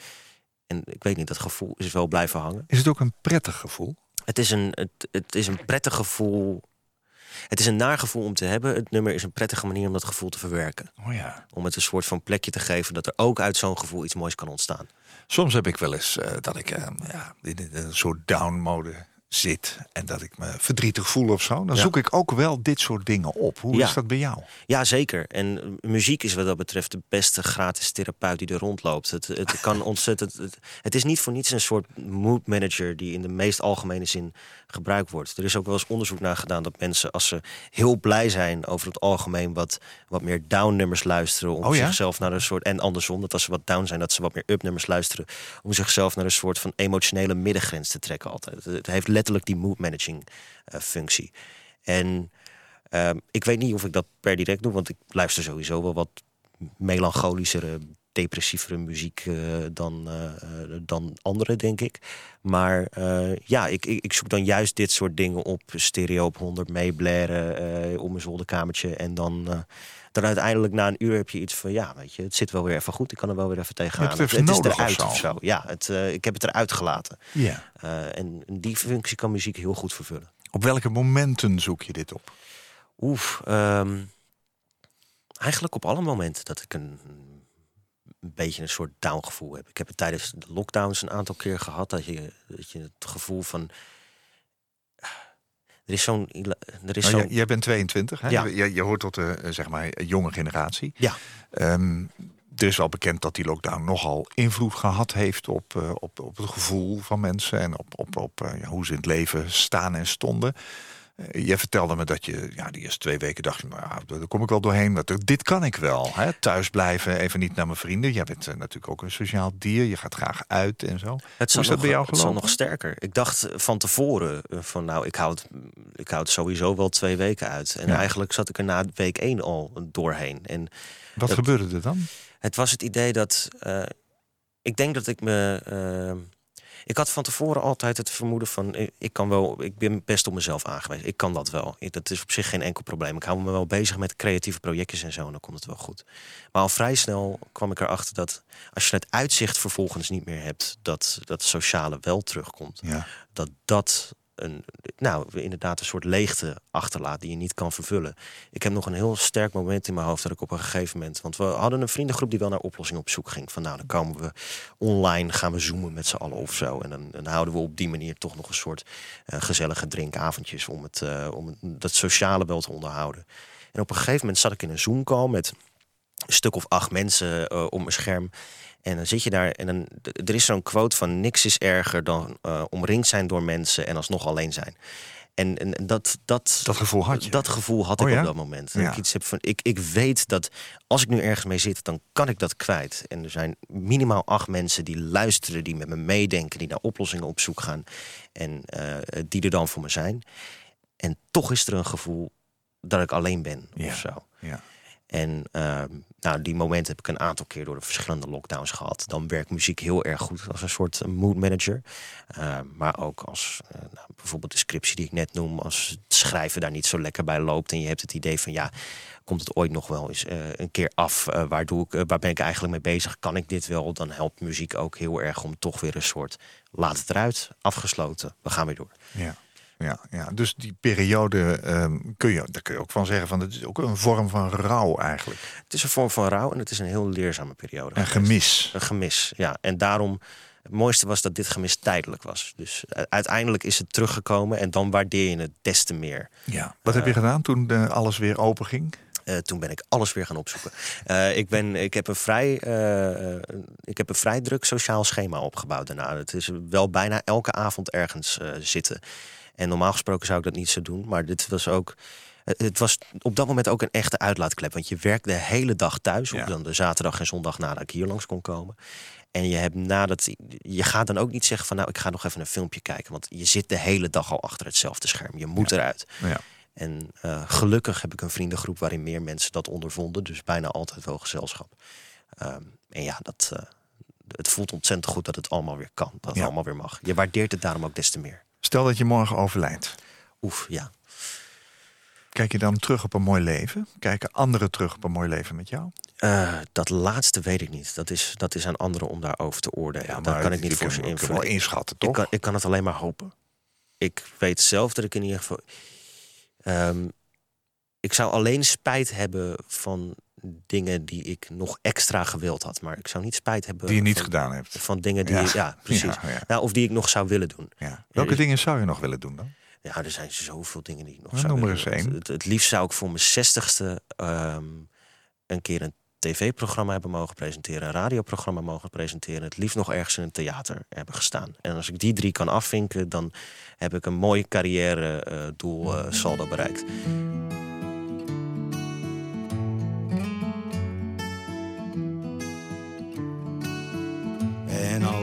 En ik weet niet, dat gevoel is wel blijven hangen. Is het ook een prettig gevoel? Het is een, het, het is een prettig gevoel. Het is een naar gevoel om te hebben. Het nummer is een prettige manier om dat gevoel te verwerken. Oh ja. Om het een soort van plekje te geven dat er ook uit zo'n gevoel iets moois kan ontstaan. Soms heb ik wel eens eh, dat ik eh, ja, in een soort down-mode zit en dat ik me verdrietig voel of zo. Dan Ja. zoek ik ook wel dit soort dingen op. Hoe Ja. is dat bij jou? Ja, zeker. En eh, muziek is wat dat betreft de beste gratis therapeut die er rondloopt. Het, het kan ontzettend. Het, het is niet voor niets een soort mood manager die in de meest algemene zin gebruikt wordt. Er is ook wel eens onderzoek naar gedaan dat mensen, als ze heel blij zijn over het algemeen, wat, wat meer down-nummers luisteren. Om Oh ja? zichzelf naar een soort. En andersom, dat als ze wat down zijn, dat ze wat meer up-nummers luisteren. Om zichzelf naar een soort van emotionele middengrens te trekken altijd. Het, heeft letterlijk die mood managing eh, functie. En Ehm, ik weet niet of ik dat per direct doe, want ik luister sowieso wel wat melancholischere, depressievere muziek eh, dan, eh, eh, dan andere, denk ik. Maar ja, ik, ik, ik zoek dan juist dit soort dingen op, stereo op 100 meeblaren op mijn zolderkamertje. En dan, dan uiteindelijk na een uur heb je iets van, ja, weet je, het zit wel weer even goed. Ik kan er wel weer even tegenaan. het het is eruit of zo. Ja, het, ik heb het eruit gelaten. Ja. En die functie kan muziek heel goed vervullen. Op welke momenten zoek je dit op? Oef, ehm, eigenlijk op alle momenten dat ik een, een beetje een soort downgevoel heb. Ik heb het tijdens de lockdowns een aantal keer gehad dat je, dat je het gevoel van. Er is zo'n. Er is Nou, zo'n jij, bent 22, hè? Ja. Je, je hoort tot de eh, zeg maar, jonge generatie. ja, Ehm, er is wel bekend dat die lockdown nogal invloed gehad heeft op, eh, op, op het gevoel van mensen en op, op, op eh, ja, hoe ze in het leven staan en stonden. Eh, je vertelde me dat je ja, die eerste twee weken dacht, nou, ja, daar kom ik wel doorheen. Dat, dit kan ik wel. Hè? Thuis blijven, even niet naar mijn vrienden. Jij bent eh, natuurlijk ook een sociaal dier. Je gaat graag uit en zo. het Hoe is dat nog, bij jou het gelopen? nog sterker. Ik dacht van tevoren eh, van nou, ik houd, het- ik houd het sowieso wel twee weken uit. En Ja. eigenlijk zat ik er na week één al doorheen. En Wat dat- gebeurde er dan? Het was het idee dat. eh, ik denk dat ik me. Eh, ik had van tevoren altijd het vermoeden van. Ik, ik kan wel. Ik ben best op mezelf aangewezen. Ik kan dat wel. Dat is op zich geen enkel probleem. Ik hou me wel bezig met creatieve projectjes en zo. En dan komt het wel goed. Maar al vrij snel kwam ik erachter dat. Als je het uitzicht vervolgens niet meer hebt. dat dat sociale wel terugkomt. Ja. Dat dat. Een, nou, inderdaad, een soort leegte achterlaat die je niet kan vervullen. Ik heb nog een heel sterk moment in mijn hoofd dat ik op een gegeven moment. Want we hadden een vriendengroep die wel naar oplossingen op zoek ging. Van nou, dan komen we online, gaan we zoomen met z'n allen of zo. En dan, dan houden we op die manier toch nog een soort eh, gezellige drinkavondjes om, het, eh, om dat sociale wel te onderhouden. En op een gegeven moment zat ik in een Zoom-call met een stuk of acht mensen eh, om mijn scherm. En dan zit je daar en dan, er is zo'n quote van niks is erger dan eh, omringd zijn door mensen en alsnog alleen zijn. En, en dat, dat, Dat gevoel had je? Dat gevoel had Oh ik ja? op dat moment. Dat Ja. Ik, iets heb van, ik, ik weet dat als ik nu ergens mee zit, dan kan ik dat kwijt. En er zijn minimaal acht mensen die luisteren, die met me meedenken, die naar oplossingen op zoek gaan. En eh, die er dan voor me zijn. En toch is er een gevoel dat ik alleen ben Ja. of zo. Ja. En ehm, nou, die momenten heb ik een aantal keer door de verschillende lockdowns gehad. Dan werkt muziek heel erg goed als een soort eh, mood manager. Ehm, maar ook als eh, nou, bijvoorbeeld de scriptie die ik net noem, als het schrijven daar niet zo lekker bij loopt. En je hebt het idee van ja, komt het ooit nog wel eens eh, een keer af? Eh, waar, doe ik, eh, waar ben ik eigenlijk mee bezig? Kan ik dit wel? Dan helpt muziek ook heel erg om toch weer een soort laat het eruit, afgesloten. We gaan weer door. Ja. Ja, ja, dus die periode ehm, kun je, daar kun je ook van zeggen van het is ook een vorm van rouw eigenlijk. Het is een vorm van rouw en het is een heel leerzame periode. Een gemis. Een gemis, ja. En daarom, het mooiste was dat dit gemis tijdelijk was. Dus u- uiteindelijk is het teruggekomen en dan waardeer je het des te meer. Ja. Wat heb je gedaan toen eh, alles weer open ging? Eh, toen ben ik alles weer gaan opzoeken. Eh, ik, ben, ik, heb een vrij, eh, eh, ik heb een vrij druk sociaal schema opgebouwd daarna. Het is wel bijna elke avond ergens eh, zitten. En normaal gesproken zou ik dat niet zo doen. Maar dit was ook. Het was op dat moment ook een echte uitlaatklep. Want je werkt de hele dag thuis. Ja. Op dan de zaterdag en zondag nadat ik hier langs kon komen. En je hebt nadat. Je gaat dan ook niet zeggen van nou, ik ga nog even een filmpje kijken. Want je zit de hele dag al achter hetzelfde scherm. Je moet eruit. Ja. En eh, gelukkig heb ik een vriendengroep waarin meer mensen dat ondervonden. Dus bijna altijd wel gezelschap. Ehm, en ja, dat, eh, het voelt ontzettend goed dat het allemaal weer kan. Dat het Ja. allemaal weer mag. Je waardeert het daarom ook des te meer. Stel dat je morgen overlijdt. Oef, ja. Kijk je dan terug op een mooi leven? Kijken anderen terug op een mooi leven met jou? Eh, dat laatste weet ik niet. Dat is, dat is aan anderen om daarover te oordelen. Daar kan ik niet voor ze wel invullen. inschatten, Ik toch? kan, ik kan het alleen maar hopen. Ik weet zelf dat ik in ieder geval. Ehm, ik zou alleen spijt hebben van dingen die ik nog extra gewild had. Maar ik zou niet spijt hebben. Die je niet van, gedaan hebt. Van dingen die. Ja. Precies. Ja. Nou, of die ik nog zou willen doen. Ja. Welke dus- dingen zou je nog willen doen dan? Ja, er zijn zoveel dingen die ik nog Nou, zou willen doen. Het, het liefst zou ik voor mijn zestigste ehm een keer een tv-programma hebben mogen presenteren, een radioprogramma mogen presenteren. Het liefst nog ergens in een theater hebben gestaan. En als ik die drie kan afvinken, dan heb ik een mooi carrière eh, doel eh, saldo bereikt.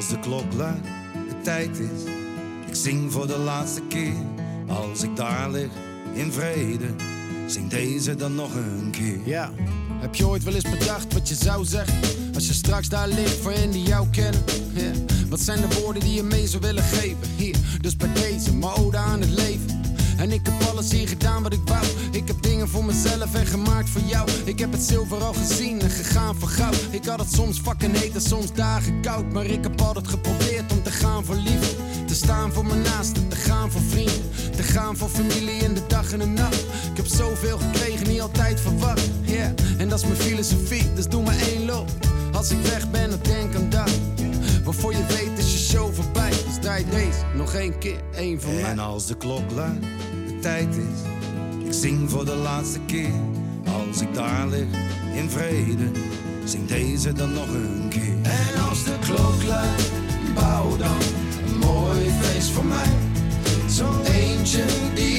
Als de klok luidt, de tijd is, ik zing voor de laatste keer. Als ik daar lig in vrede, zing deze dan nog een keer. Ja, heb je ooit wel eens bedacht wat je zou zeggen? Als je straks daar ligt voor hen die jou kennen. Wat zijn de woorden die je mee zou willen geven? Hier, dus bij deze, mijn ode aan het leven. En ik heb alles hier gedaan wat ik wou. Ik heb dingen voor mezelf en gemaakt voor jou. Ik heb het zilver al gezien en gegaan voor goud. Ik had het soms fucking heet en soms dagen koud. Maar ik heb altijd geprobeerd om te gaan voor liefde. Te staan voor mijn naasten, te gaan voor vrienden. Te gaan voor familie in de dag en de nacht. Ik heb zoveel gekregen, niet altijd verwacht. Yeah. En dat is mijn filosofie, dus doe maar één loop. Als ik weg ben, dan denk aan dat. Waarvoor je weet is je show voorbij. Dus draai deze nog één keer, één van mij. En als de klok luidt, tijd is, ik zing voor de laatste keer. Als ik daar lig in vrede, zing deze dan nog een keer. En als de klok luidt, bouw dan een mooi feest voor mij. Zo'n eentje die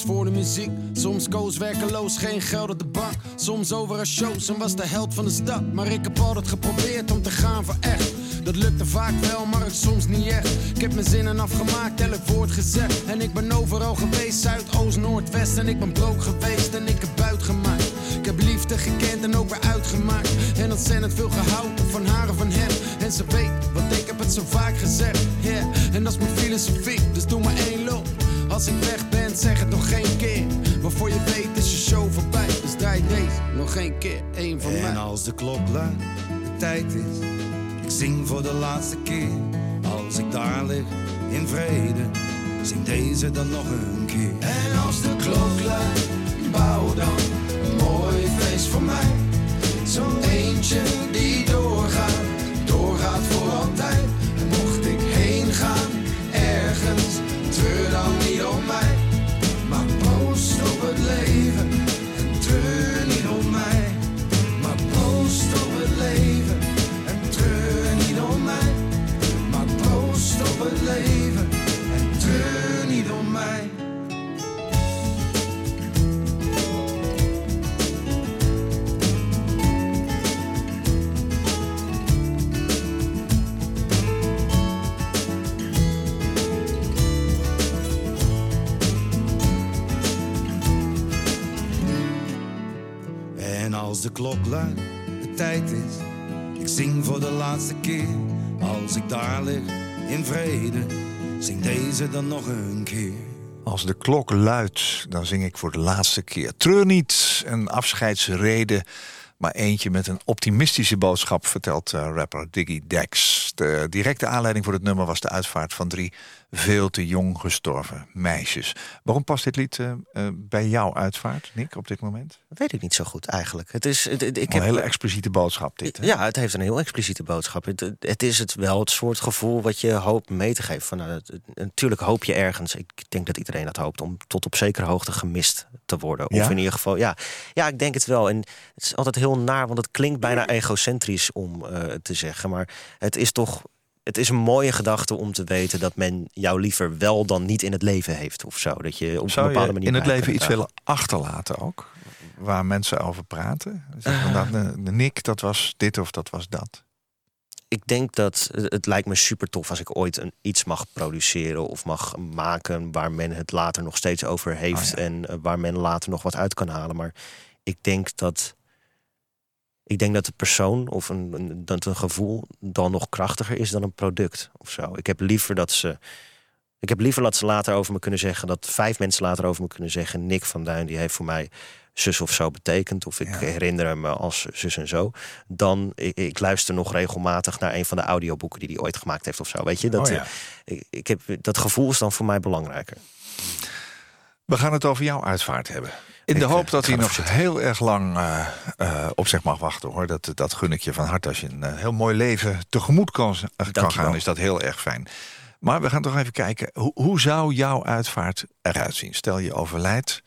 voor de muziek. Soms koos werkeloos, geen geld op de bank. Soms over een shows en was de held van de stad. Maar ik heb altijd geprobeerd om te gaan voor echt. Dat lukte vaak wel, maar het soms niet echt. Ik heb mijn zinnen afgemaakt, elk woord gezegd. En ik ben overal geweest, Zuid, Oost, Noord, West. En ik ben broke geweest en ik heb buit gemaakt. Ik heb liefde gekend en ook weer uitgemaakt. En ontzettend veel gehouden van haar en van hem. En ze weet, want ik heb het zo vaak gezegd. Yeah. En dat is mijn filosofie, dus doe maar één loop. Als ik weg zeg het nog geen keer. Maar voor je weet is je show voorbij. Dus draai deze nog één keer, één van mij. En als de klok luidt, de tijd is, ik zing voor de laatste keer. Als ik daar lig in vrede, zing deze dan nog een keer. En als de klok luidt, bouw dan een mooi feest voor mij. Zo'n eentje klok luidt, de tijd is, ik zing voor de laatste keer. Als ik daar lig in vrede, zing deze dan nog een keer. Als de klok luidt, dan zing ik voor de laatste keer. Treur niet, een afscheidsrede Maar eentje met een optimistische boodschap, vertelt eh, rapper Diggy Dex. De directe aanleiding voor het nummer was de uitvaart van drie veel te jong gestorven meisjes. Waarom past dit lied eh, eh, bij jouw uitvaart, Nick, op dit moment? Weet ik niet zo goed eigenlijk. Het is, het- het- ik Een heb hele expliciete boodschap dit. Hè? Ja, het heeft een heel expliciete boodschap. Het, is het wel het soort gevoel wat je hoopt mee te geven. Van, het- natuurlijk hoop je ergens, ik denk dat iedereen dat hoopt, om tot op zekere hoogte gemist te worden. Ja? Of in ieder geval, ja, ja, ik denk het wel. En het is altijd heel naar, want het klinkt bijna egocentrisch om eh, te zeggen. Maar het is toch. Het is een mooie gedachte om te weten dat men jou liever wel dan niet in het leven heeft of zo. Dat je op Zou een bepaalde manier in het leven iets willen achterlaten ook? Waar mensen over praten? Nou, de, Nick, dat was dit of dat was dat. ik denk dat het lijkt me super tof als ik ooit een, iets mag produceren of mag maken waar men het later nog steeds over heeft Oh ja. en eh, waar men later nog wat uit kan halen. Maar ik denk dat ik denk dat de persoon of een, een, dat een gevoel dan nog krachtiger is dan een product of zo. Ik heb liever dat ze. Ik heb liever dat ze later over me kunnen zeggen, dat vijf mensen later over me kunnen zeggen: Nick van Duin, die heeft voor mij zus of zo betekend. Of ik Ja. herinner me als zus en zo. Dan ik, ik luister nog regelmatig naar een van de audioboeken die hij ooit gemaakt heeft of zo. Weet je, dat, Oh ja. eh, ik, ik heb, dat gevoel is dan voor mij belangrijker. We gaan het over jouw uitvaart hebben. In Ik, de hoop eh, dat ga hij nog heel erg lang eh, eh, op zich mag wachten hoor. Dat, dat gun ik je van harte. Als je een heel mooi leven tegemoet kan, gaan, is dat heel erg fijn. Maar we gaan toch even kijken. Hoe, hoe zou jouw uitvaart eruit zien? Stel je overlijdt.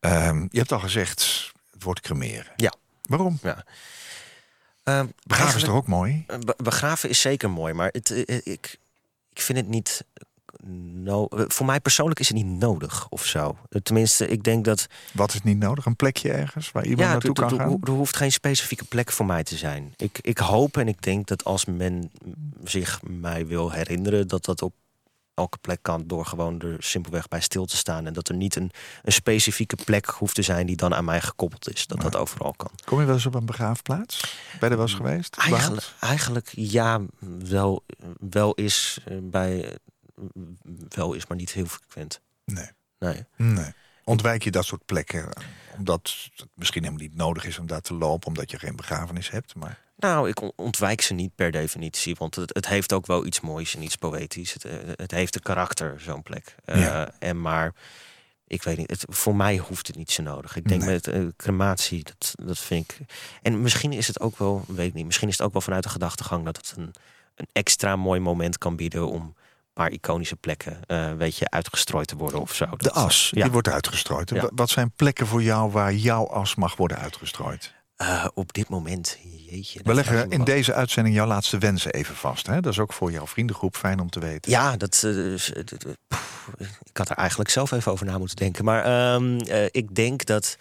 Ehm, je hebt al gezegd, het wordt cremeren. Ja. Waarom? Ja. Uh, Begraven is toch ook mooi? begraven is zeker mooi, maar het, ik, ik vind het niet. No, eh, voor mij persoonlijk is het niet nodig of zo. Eh, Tenminste, ik denk dat. Wat is niet nodig? Een plekje ergens waar iemand Ja, naartoe kan gaan? er hoeft geen specifieke plek voor mij te zijn. Ik, ik hoop en ik denk dat als men zich mij wil herinneren, dat dat op elke plek kan door gewoon er simpelweg bij stil te staan. En dat er niet een, een specifieke plek hoeft te zijn die dan aan mij gekoppeld is. Dat dat overal kan. Kom je wel eens op een begraafplaats? Ben je er wel eens geweest? Eigenlijk, eigenlijk ja, wel, wel is eh, bij. Wel is, maar niet heel frequent. Nee. Nee. Nee. Ontwijk je dat soort plekken? Omdat het misschien helemaal niet nodig is om daar te lopen, omdat je geen begrafenis hebt. Maar Nou, ik on- ontwijk ze niet per definitie, want het, het heeft ook wel iets moois en iets poëtisch. Het, eh, het heeft een karakter, zo'n plek. Eh, Ja. En maar, ik weet niet, het, voor mij hoeft het niet zo nodig. Ik denk Nee. met eh, crematie, dat, dat vind ik... En misschien is het ook wel, weet ik niet, misschien is het ook wel vanuit de gedachtegang dat het een, een extra mooi moment kan bieden om paar iconische plekken, eh weet je, uitgestrooid te worden of zo. de as, ja. die wordt uitgestrooid. Ja. Wat zijn plekken voor jou waar jouw as mag worden uitgestrooid? Eh, op dit moment, jeetje. We leggen in wat. deze uitzending jouw laatste wensen even vast. Hè? Dat is ook voor jouw vriendengroep fijn om te weten. Ja, dat, poeh, ik had er eigenlijk zelf even over na moeten denken. Maar ehm, eh, ik denk dat.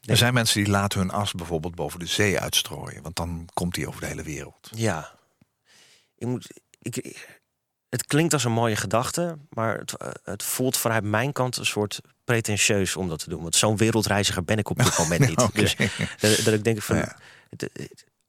Er zijn mensen die laten hun as bijvoorbeeld boven de zee uitstrooien. Want dan komt die over de hele wereld. ja. Ik moet, ik, het klinkt als een mooie gedachte, maar het, eh, het voelt vanuit mijn kant een soort pretentieus om dat te doen. Want zo'n wereldreiziger ben ik op dit moment niet. Dus dat, dat ik denk van. Ja.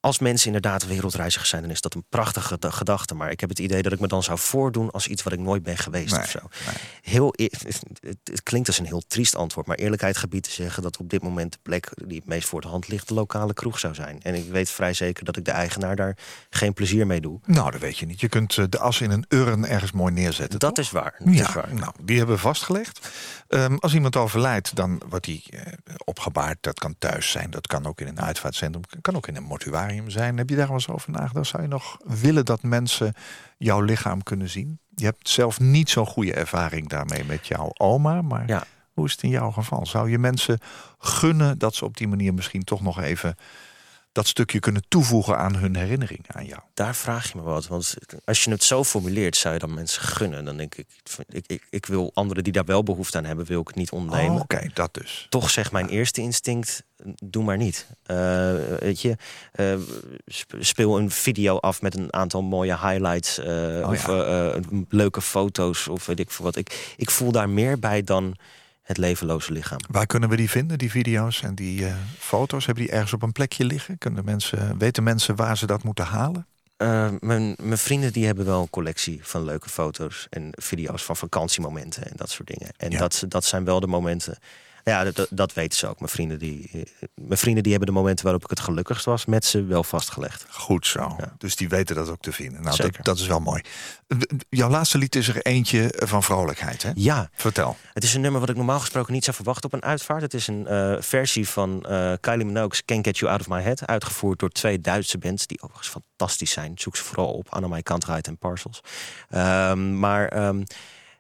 Als mensen inderdaad wereldreizigers zijn, dan is dat een prachtige geda- gedachte. Maar ik heb het idee dat ik me dan zou voordoen als iets wat ik nooit ben geweest Nee, of zo. nee. Heel, e- het, klinkt als een heel triest antwoord, maar eerlijkheid gebied te zeggen dat op dit moment de plek die het meest voor de hand ligt, de lokale kroeg zou zijn. En ik weet vrij zeker dat ik de eigenaar daar geen plezier mee doe. Nou, dat weet je niet. Je kunt eh, de as in een urn ergens mooi neerzetten. Dat toch? is waar. Dat Ja, is waar. nou, die hebben we vastgelegd. Ehm, als iemand overlijdt, dan wordt die eh, opgebaard. Dat kan thuis zijn, dat kan ook in een uitvaartcentrum, kan ook in een mortuarium zijn. Heb je daar wel eens over nagedacht? Zou je nog willen dat mensen jouw lichaam kunnen zien? Je hebt zelf niet zo'n goede ervaring daarmee met jouw oma, maar Ja. hoe is het in jouw geval? Zou je mensen gunnen dat ze op die manier misschien toch nog even dat stukje kunnen toevoegen aan hun herinnering aan jou? Daar vraag je me wat. Want als je het zo formuleert, zou je dan mensen gunnen. Dan denk ik, ik, ik, ik wil anderen die daar wel behoefte aan hebben, wil ik het niet ontnemen. Oh, Oké, dat dus. toch zegt mijn eerste instinct: doe maar niet. Eh, weet je, eh, sp- speel een video af met een aantal mooie highlights eh, Oh, of ja. leuke foto's of weet ik veel wat. Ik, ik voel daar meer bij dan het levenloze lichaam. Waar kunnen we die vinden, die video's en die eh, foto's? Hebben die ergens op een plekje liggen? Kunnen mensen, weten mensen waar ze dat moeten halen? Eh, mijn, mijn vrienden die hebben wel een collectie van leuke foto's en video's van vakantiemomenten en dat soort dingen. En Ja. dat, dat zijn wel de momenten Ja, dat, dat weten ze ook. Mijn vrienden, die, mijn vrienden die hebben de momenten waarop ik het gelukkigst was met ze wel vastgelegd. Goed zo. Ja. Dus die weten dat ook te vinden. Nou, dat, is wel mooi. Jouw laatste lied is er eentje van vrolijkheid, hè? Ja, Vertel. het is een nummer wat ik normaal gesproken niet zou verwachten op een uitvaart. Het is een eh, versie van eh, Kylie Minogue's Can't Get You Out of My Head. Uitgevoerd door twee Duitse bands die overigens fantastisch zijn. Zoek ze vooral op. Annemai Kantreit en Parcels. Ehm, maar ehm,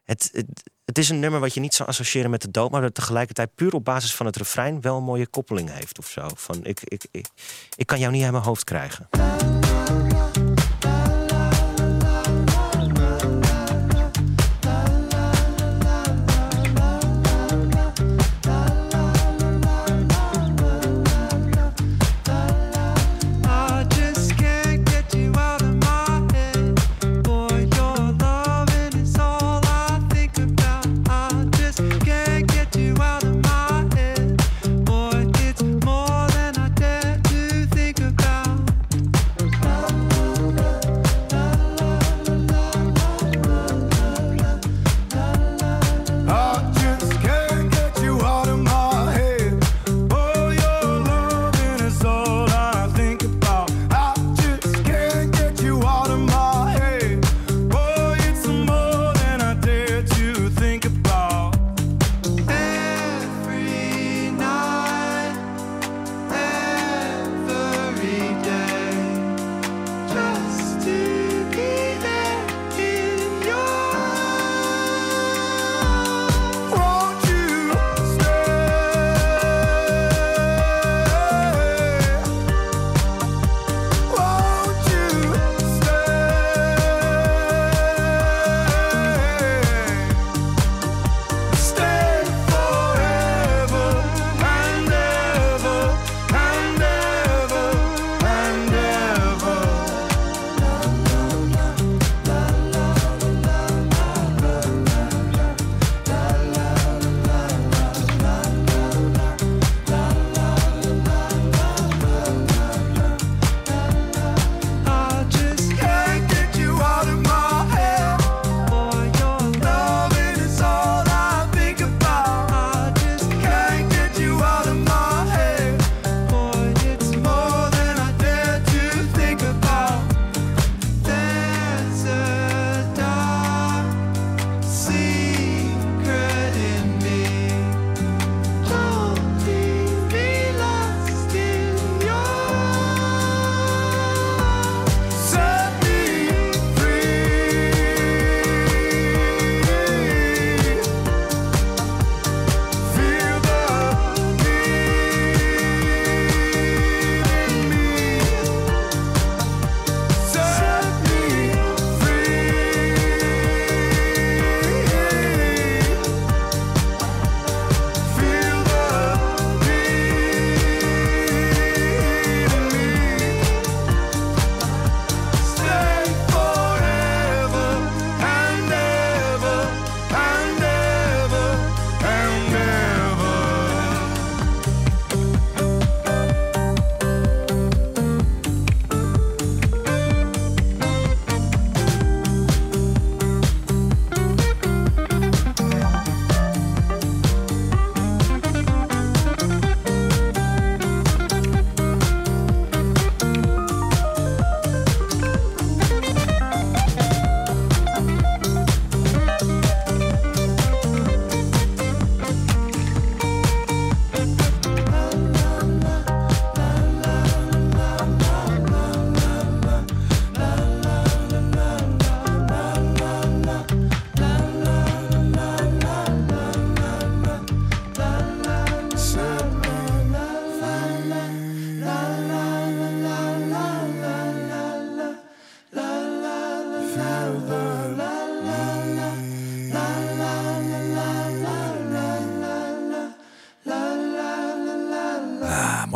het, het, het is een nummer wat je niet zou associëren met de dood, maar dat tegelijkertijd puur op basis van het refrein wel een mooie koppeling heeft of zo. Van ik, ik, ik, ik kan jou niet uit mijn hoofd krijgen.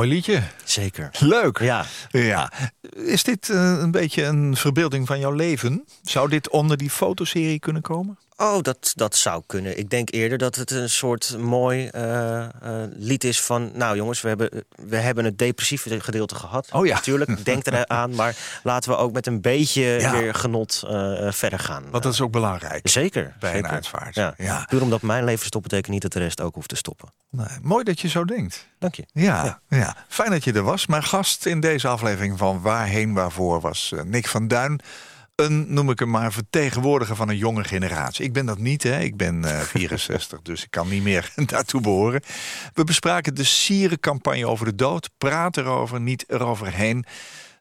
Liedje. Zeker. Leuk. Ja. ja. Is dit eh, een beetje een verbeelding van jouw leven? Zou dit onder die fotoserie kunnen komen? Oh, dat, dat zou kunnen. Ik denk eerder dat het een soort mooi eh, eh, lied is van... nou jongens, we hebben, we hebben het depressieve gedeelte gehad. Oh ja. Natuurlijk, denk eraan. Maar laten we ook met een beetje Ja. weer genot eh, verder gaan. Want dat is ook belangrijk. Zeker. Bij een uitvaart. Ja. Ja. Puur omdat mijn leven stopt, betekent niet dat de rest ook hoeft te stoppen. Nee, mooi dat je zo denkt. Dank je. Ja, ja. fijn dat je er was. Mijn gast in deze aflevering van Waarheen Waarvoor was Nick van Duin. Een, noem ik hem maar, vertegenwoordiger van een jonge generatie. Ik ben dat niet, hè. Ik ben eh, 64, dus ik kan niet meer daartoe behoren. We bespraken de sierencampagne over de dood. Praat erover, niet eroverheen.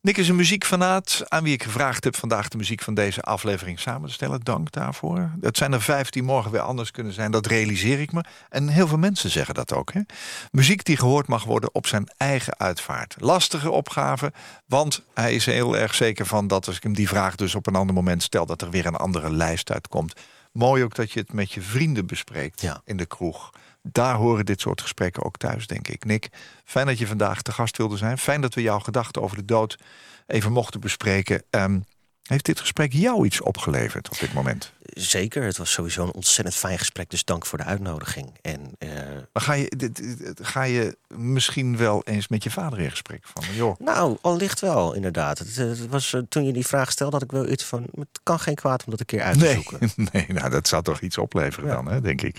Nick is een muziekfanaat aan wie ik gevraagd heb vandaag de muziek van deze aflevering samen te stellen. Dank daarvoor. Het zijn er vijf die morgen weer anders kunnen zijn, dat realiseer ik me. En heel veel mensen zeggen dat ook. Hè? Muziek die gehoord mag worden op zijn eigen uitvaart. Lastige opgave, want hij is er heel erg zeker van dat als ik hem die vraag dus op een ander moment stel, dat er weer een andere lijst uitkomt. Mooi ook dat je het met je vrienden bespreekt Ja. in de kroeg. Daar horen dit soort gesprekken ook thuis, denk ik. Nick, fijn dat je vandaag te gast wilde zijn. Fijn dat we jouw gedachten over de dood even mochten bespreken. Ehm, heeft dit gesprek jou iets opgeleverd op dit moment? Zeker, het was sowieso een ontzettend fijn gesprek. Dus dank voor de uitnodiging. En eh, Maar ga je, dit- dit- ga je misschien wel eens met je vader in gesprek? Van, joh, Nou, allicht wel, inderdaad. Het, eh, het was, eh, toen je die vraag stelde, had ik wel iets van... het kan geen kwaad om dat een keer uit te nee, zoeken. nee, nou dat zou toch iets opleveren Ja. dan, hè, denk ik.